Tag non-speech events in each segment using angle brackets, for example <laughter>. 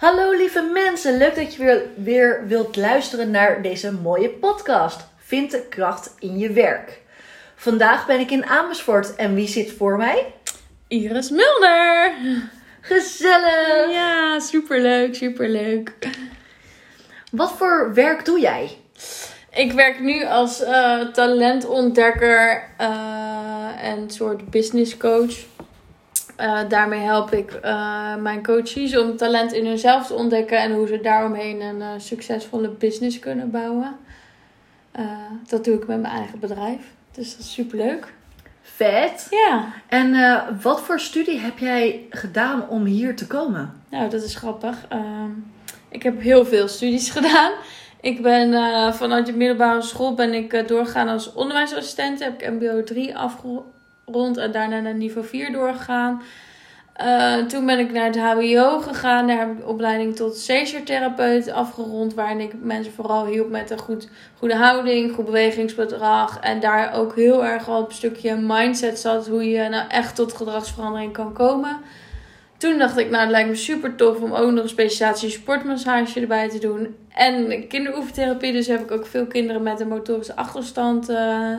Hallo lieve mensen, leuk dat je weer, weer wilt luisteren naar deze mooie podcast. Vind de kracht in je werk. Vandaag ben ik in Amersfoort en wie zit voor mij? Iris Mulder. Gezellig! Ja, superleuk, superleuk. Wat voor werk doe jij? Ik werk nu als eh, talentontdekker uh, en soort business coach. Uh, daarmee help ik mijn coaches om talent in hunzelf te ontdekken en hoe ze daaromheen een succesvolle business kunnen bouwen. dat doe ik met mijn eigen bedrijf. Dus dat is superleuk. Vet. Ja. En wat voor studie heb jij gedaan om hier te komen? Nou, dat is grappig. Ehm, ik heb heel veel studies <laughs> gedaan. Ik ben vanuit de middelbare school ben ik doorgegaan als onderwijsassistent. Heb ik MBO 3 afgerond en daarna naar niveau 4 doorgegaan. Uh, toen ben ik naar het HBO gegaan. Daar heb ik opleiding tot seizure-therapeut afgerond. Waarin ik mensen vooral hielp met een goed, goede houding, goed bewegingsbedrag. En daar ook heel erg al een stukje mindset zat. Hoe je nou echt tot gedragsverandering kan komen. Toen dacht ik, nou het lijkt me super tof om ook nog een specialisatie sportmassage erbij te doen. En kinderoefentherapie, dus heb ik ook veel kinderen met een motorische achterstand uh,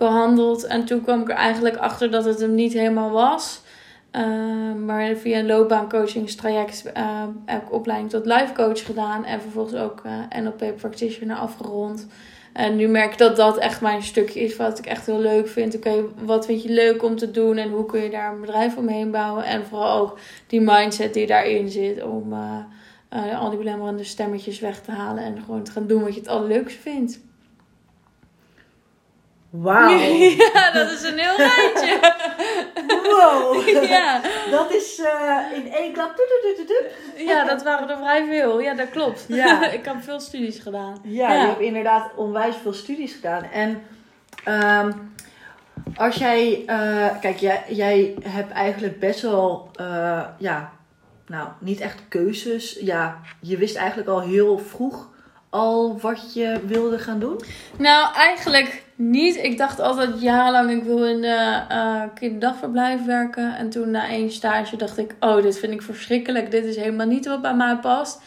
behandeld. En toen kwam ik er eigenlijk achter dat het hem niet helemaal was. Uh, maar via een loopbaancoachingstraject uh, heb ik opleiding tot life coach gedaan. En vervolgens ook NLP practitioner afgerond. En nu merk ik dat dat echt mijn stukje is wat ik echt heel leuk vind. Oké, wat vind je leuk om te doen en hoe kun je daar een bedrijf omheen bouwen? En vooral ook die mindset die daarin zit om uh, al die belemmerende stemmetjes weg te halen en gewoon te gaan doen wat je het allerleukste vindt. Wauw. <laughs> Ja, dat is een heel rijtje. Wow. <laughs> Ja. Dat is uh, in één klap. Ja, dat waren er vrij veel. Ja, dat klopt. Ja. <laughs> ik heb veel studies gedaan. Ja, je hebt inderdaad onwijs veel studies gedaan. En um, als jij... Uh, kijk, jij, jij hebt eigenlijk best wel... Uh, ja, nou, niet echt keuzes. Ja, je wist eigenlijk al heel vroeg al wat je wilde gaan doen? Nou, eigenlijk niet. Ik dacht altijd jarenlang, ik wil in uh, kinderdagverblijf werken. En toen na één stage dacht ik, oh, dit vind ik verschrikkelijk. Dit is helemaal niet wat bij mij past.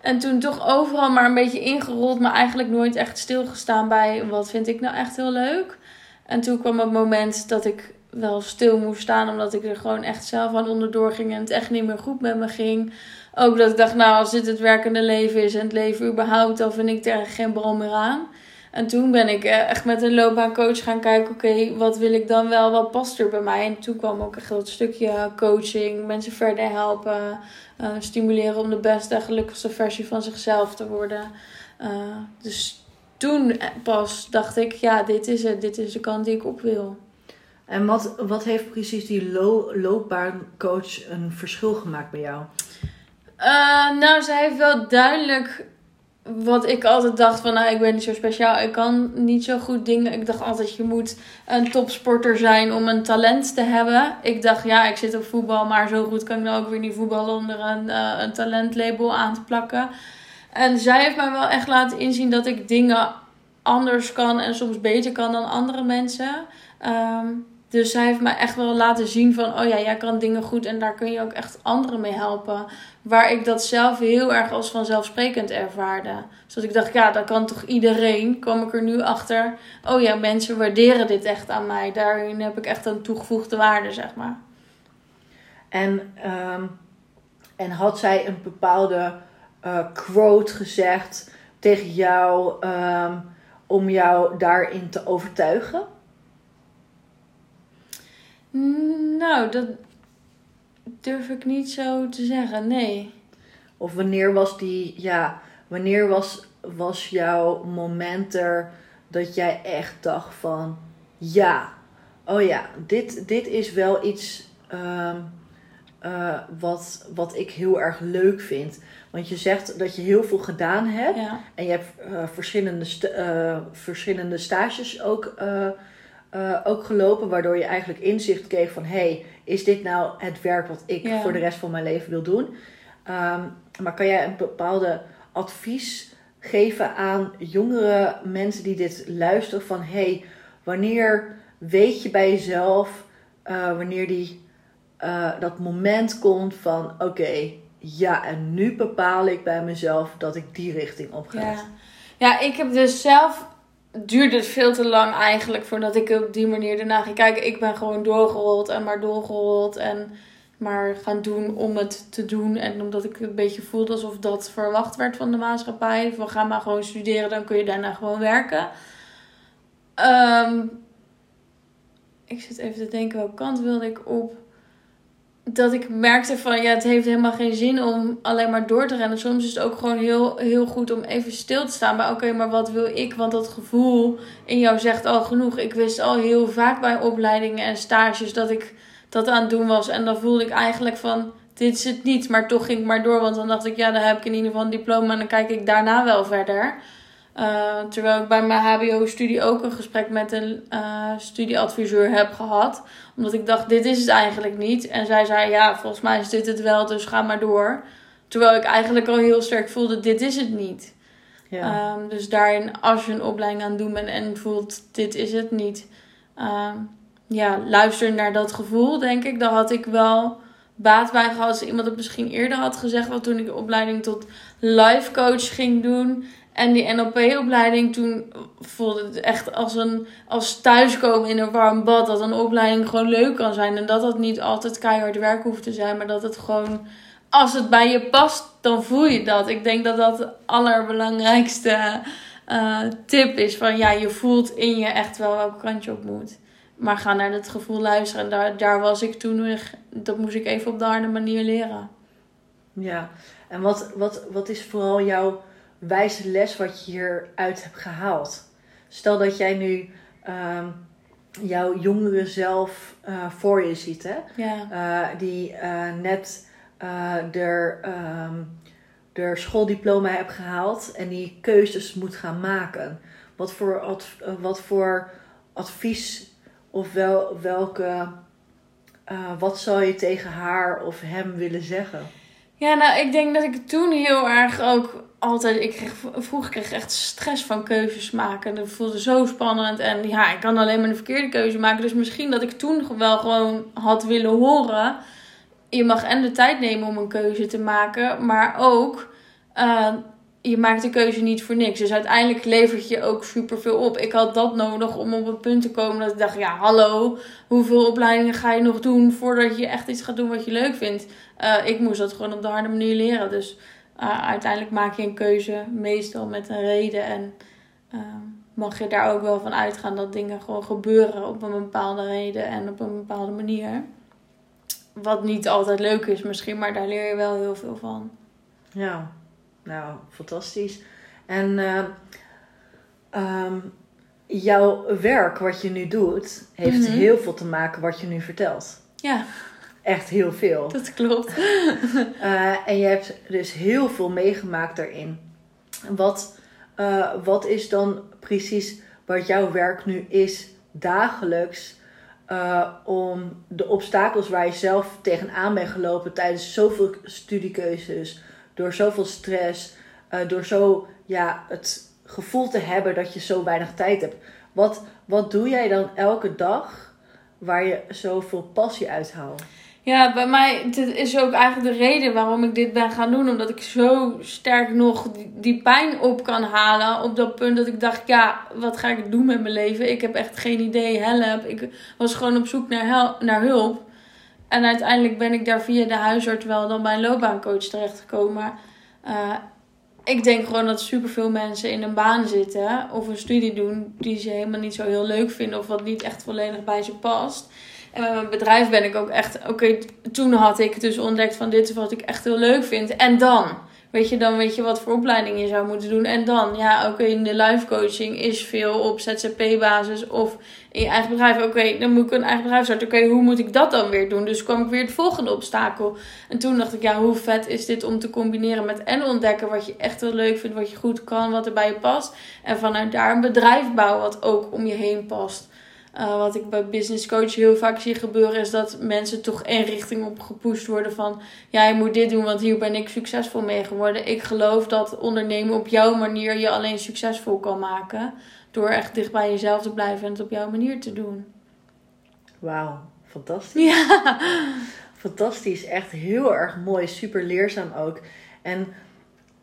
En toen toch overal maar een beetje ingerold, maar eigenlijk nooit echt stilgestaan bij wat vind ik nou echt heel leuk. En toen kwam het moment dat ik wel stil moest staan, omdat ik er gewoon echt zelf aan onderdoor ging en het echt niet meer goed met me ging. Ook dat ik dacht, nou, als dit het werkende leven is en het leven überhaupt, dan vind ik er geen bal meer aan. En toen ben ik echt met een loopbaancoach gaan kijken, oké, wat wil ik dan wel, wat past er bij mij? En toen kwam ook echt dat stukje coaching, mensen verder helpen, uh, stimuleren om de beste en gelukkigste versie van zichzelf te worden. Uh, dus toen pas dacht ik, ja, dit is het, dit is de kant die ik op wil. En wat, wat heeft precies die lo loopbaancoach een verschil gemaakt bij jou? Uh, nou, zij heeft wel duidelijk wat ik altijd dacht van, nou, ik ben niet zo speciaal. Ik kan niet zo goed dingen. Ik dacht altijd, je moet een topsporter zijn om een talent te hebben. Ik dacht, ja, ik zit op voetbal, maar zo goed kan ik nou ook weer niet voetballen onder een, uh, een talentlabel aan te plakken. En zij heeft mij wel echt laten inzien dat ik dingen anders kan en soms beter kan dan andere mensen. Um, dus zij heeft mij echt wel laten zien van, oh ja, jij kan dingen goed en daar kun je ook echt anderen mee helpen. Waar ik dat zelf heel erg als vanzelfsprekend ervaarde. Dus ik dacht, ja, dat kan toch iedereen. Kwam ik er nu achter, oh ja, mensen waarderen dit echt aan mij. Daarin heb ik echt een toegevoegde waarde, zeg maar. En, um, en had zij een bepaalde uh, quote gezegd tegen jou um, om jou daarin te overtuigen? Nou, dat durf ik niet zo te zeggen, nee. Of wanneer was die, ja, wanneer was, was jouw moment er dat jij echt dacht van, ja, oh ja, dit, dit is wel iets um, uh, wat, wat ik heel erg leuk vind. Want je zegt dat je heel veel gedaan hebt. Ja. En je hebt uh, verschillende, uh, verschillende stages ook uh, ook gelopen, waardoor je eigenlijk inzicht kreeg van hey, is dit nou het werk wat ik Ja. voor de rest van mijn leven wil doen? Um, maar kan jij een bepaalde advies geven aan jongere mensen die dit luisteren van hey, wanneer weet je bij jezelf uh, wanneer die, uh, dat moment komt van oké, okay, ja, en nu bepaal ik bij mezelf dat ik die richting op ga. Ja. ja, ik heb dus zelf. Duurde het veel te lang eigenlijk voordat ik op die manier erna ging kijken. Ik ben gewoon doorgerold en maar doorgerold. En maar gaan doen om het te doen. En omdat ik een beetje voelde alsof dat verwacht werd van de maatschappij. Van ga maar gewoon studeren, dan kun je daarna gewoon werken. Ehm, ik zit even te denken, welke kant wilde ik op? Dat ik merkte van, ja, het heeft helemaal geen zin om alleen maar door te rennen. Soms is het ook gewoon heel, heel goed om even stil te staan. Maar oké, maar wat wil ik? Want dat gevoel in jou zegt al genoeg. Ik wist al heel vaak bij opleidingen en stages dat ik dat aan het doen was. En dan voelde ik eigenlijk van, dit is het niet. Maar toch ging ik maar door. Want dan dacht ik, ja, dan heb ik in ieder geval een diploma. En dan kijk ik daarna wel verder. Uh, terwijl ik bij mijn HBO-studie ook een gesprek met een uh, studieadviseur heb gehad. Omdat ik dacht, dit is het eigenlijk niet. En zij zei, ja, volgens mij is dit het wel, dus ga maar door. Terwijl ik eigenlijk al heel sterk voelde, dit is het niet. Ja. Um, dus daarin, als je een opleiding aan het doen bent en voelt, dit is het niet. Um, ja, luister naar dat gevoel, denk ik. Daar had ik wel baat bij gehad als iemand het misschien eerder had gezegd. Want toen ik de opleiding tot life coach ging doen en die NLP-opleiding, toen voelde het echt als, een, als thuiskomen in een warm bad. Dat een opleiding gewoon leuk kan zijn. En dat dat niet altijd keihard werk hoeft te zijn, maar dat het gewoon, als het bij je past, dan voel je dat. Ik denk dat dat de allerbelangrijkste uh, tip is. Van ja, je voelt in je echt wel welke kant je op moet. Maar ga naar het gevoel luisteren. En daar, daar was ik toen, dat moest ik even op de harde manier leren. Ja, en wat, wat, wat is vooral jouw wijze les wat je hieruit hebt gehaald? Stel dat jij nu uh, jouw jongere zelf uh, voor je ziet, hè? Ja. Uh, die uh, net er, um, er schooldiploma hebt gehaald en die keuzes moet gaan maken. Wat voor, wat voor advies of wel, welke, wat zou je tegen haar of hem willen zeggen? Ja, nou, ik denk dat ik toen heel erg ook altijd, ik kreeg, vroeger kreeg echt stress van keuzes maken. Dat voelde zo spannend. En ja, ik kan alleen maar de verkeerde keuze maken. Dus misschien dat ik toen wel gewoon had willen horen. Je mag en de tijd nemen om een keuze te maken. Maar ook, uh, je maakt de keuze niet voor niks. Dus uiteindelijk levert je ook superveel op. Ik had dat nodig om op het punt te komen dat ik dacht: ja, hallo, hoeveel opleidingen ga je nog doen voordat je echt iets gaat doen wat je leuk vindt? Uh, ik moest dat gewoon op de harde manier leren. Dus uh, uiteindelijk maak je een keuze meestal met een reden. En uh, mag je daar ook wel van uitgaan dat dingen gewoon gebeuren op een bepaalde reden en op een bepaalde manier. Wat niet altijd leuk is misschien, maar daar leer je wel heel veel van. Ja, nou, fantastisch. En uh, um, jouw werk, wat je nu doet, heeft mm -hmm. heel veel te maken wat je nu vertelt. Ja echt heel veel. Dat klopt. uh, <laughs> en je hebt dus heel veel meegemaakt daarin. Wat, uh, wat is dan precies wat jouw werk nu is dagelijks? Uh, om de obstakels waar je zelf tegenaan bent gelopen tijdens zoveel studiekeuzes, door zoveel stress, door zo ja, het gevoel te hebben dat je zo weinig tijd hebt. Wat, wat doe jij dan elke dag waar je zoveel passie uithaalt? Ja, bij mij, dit is ook eigenlijk de reden waarom ik dit ben gaan doen. Omdat ik zo sterk nog die, pijn op kan halen. Op dat punt dat ik dacht, ja, wat ga ik doen met mijn leven? Ik heb echt geen idee, help. Ik was gewoon op zoek naar, naar hulp. En uiteindelijk ben ik daar via de huisarts wel dan bij een loopbaancoach terechtgekomen. Uh, ik denk gewoon dat superveel mensen in een baan zitten of een studie doen die ze helemaal niet zo heel leuk vinden of wat niet echt volledig bij ze past. En met mijn bedrijf ben ik ook echt, oké, toen had ik dus ontdekt van dit is wat ik echt heel leuk vind. En dan, weet je, dan weet je wat voor opleiding je zou moeten doen. En dan, ja, oké, in de live coaching is veel op ZZP-basis of in je eigen bedrijf. Oké, dan moet ik een eigen bedrijf starten. Oké, hoe moet ik dat dan weer doen? Dus kwam ik weer het volgende obstakel. En toen dacht ik, ja, hoe vet is dit om te combineren met en ontdekken wat je echt heel leuk vindt, wat je goed kan, wat er bij je past. En vanuit daar een bedrijf bouwen wat ook om je heen past. Uh, wat ik bij business coach heel vaak zie gebeuren, is dat mensen toch één richting op gepusht worden van ja, je moet dit doen, want hier ben ik succesvol mee geworden. Ik geloof dat ondernemen op jouw manier je alleen succesvol kan maken. Door echt dicht bij jezelf te blijven en het op jouw manier te doen. Wauw, fantastisch. Ja. fantastisch. Echt heel erg mooi. Super leerzaam ook. En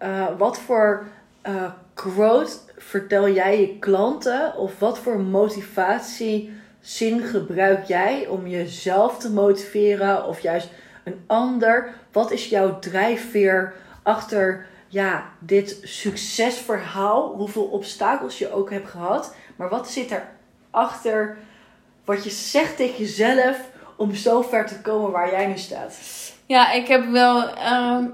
uh, wat voor uh, quote vertel jij je klanten? Of wat voor motivatiezin gebruik jij om jezelf te motiveren? Of juist een ander? Wat is jouw drijfveer achter ja, dit succesverhaal? Hoeveel obstakels je ook hebt gehad. Maar wat zit er achter wat je zegt tegen jezelf om zo ver te komen waar jij nu staat? Ja, ik heb wel ehm,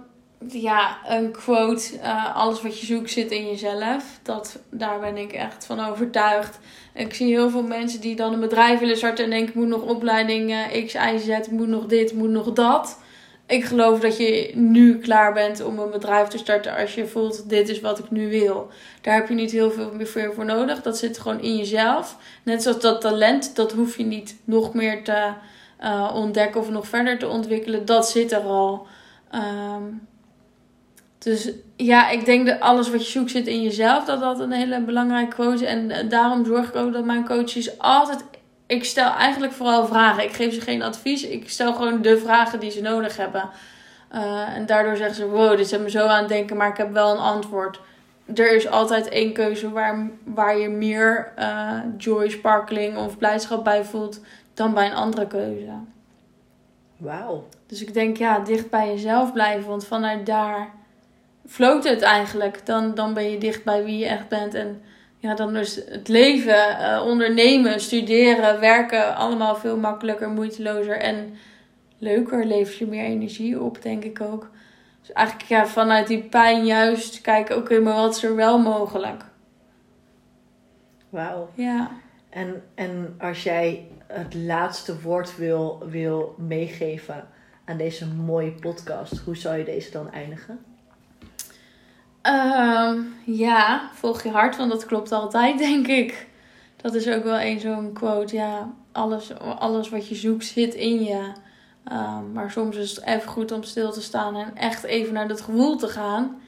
ja, een quote. Uh, alles wat je zoekt zit in jezelf. Dat, daar ben ik echt van overtuigd. Ik zie heel veel mensen die dan een bedrijf willen starten en denken: ik moet nog opleiding uh, X, Y, Z, moet nog dit, moet nog dat. Ik geloof dat je nu klaar bent om een bedrijf te starten als je voelt: dit is wat ik nu wil. Daar heb je niet heel veel meer voor nodig. Dat zit gewoon in jezelf. Net zoals dat talent, dat hoef je niet nog meer te uh, ontdekken of nog verder te ontwikkelen. Dat zit er al. Um, dus ja, ik denk dat alles wat je zoekt zit in jezelf. Dat dat een hele belangrijke quote is. En eh, daarom zorg ik ook dat mijn coaches altijd... Ik stel eigenlijk vooral vragen. Ik geef ze geen advies. Ik stel gewoon de vragen die ze nodig hebben. Uh, en daardoor zeggen ze, wow, dit zet me zo aan het denken, maar ik heb wel een antwoord. Er is altijd één keuze waar, waar je meer uh, joy, sparkling of blijdschap bij voelt dan bij een andere keuze. Wauw. Dus ik denk, ja, dicht bij jezelf blijven. Want vanuit daar floot het eigenlijk. Dan, dan ben je dicht bij wie je echt bent. En ja, dan is het leven, uh, ondernemen, studeren, werken allemaal veel makkelijker, moeitelozer en leuker. Levert je meer energie op, denk ik ook. Dus eigenlijk ja, vanuit die pijn juist kijken, oké, okay, maar wat is er wel mogelijk? Wauw. Ja. En, en als jij het laatste woord wil, wil meegeven aan deze mooie podcast, hoe zou je deze dan eindigen? Um, ja, volg je hart, want dat klopt altijd, <laughs> denk ik. Dat is ook wel een zo'n quote. Ja, alles, alles wat je zoekt zit in je. Um, maar soms is het even goed om stil te staan en echt even naar dat gevoel te gaan.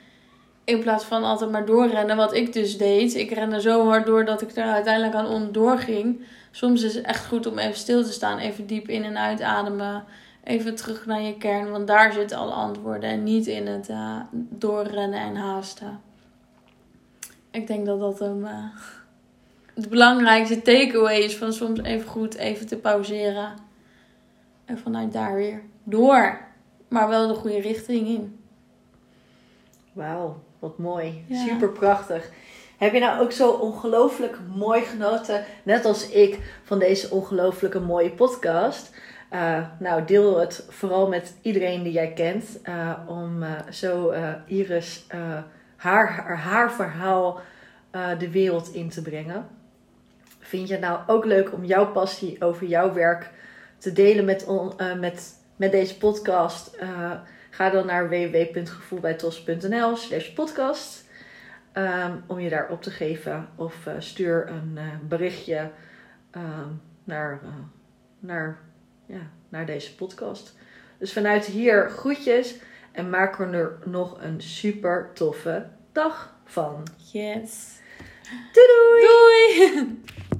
In plaats van altijd maar doorrennen, wat ik dus deed. Ik rende zo hard door dat ik er uiteindelijk aan onderdoor. Soms is het echt goed om even stil te staan, even diep in en uitademen even terug naar je kern, want daar zitten alle antwoorden en niet in het uh, doorrennen en haasten. Ik denk dat dat een, uh, het belangrijkste takeaway is van soms even goed even te pauzeren en vanuit daar weer door, maar wel de goede richting in. Wauw, wat mooi. Super prachtig. Heb je nou ook zo ongelooflijk mooi genoten, net als ik, van deze ongelooflijke mooie podcast? Uh, nou, deel het vooral met iedereen die jij kent. Uh, om uh, zo Iris haar, haar verhaal de wereld in te brengen. Vind je het nou ook leuk om jouw passie over jouw werk te delen met, met, met deze podcast? ga dan naar www.gevoelbijtos.nl slash podcast. Um, om je daar op te geven. Of stuur een berichtje naar, naar ja, naar deze podcast. Dus vanuit hier groetjes en maak er nog een super toffe dag van. Yes. Doei doei! Doei! <laughs>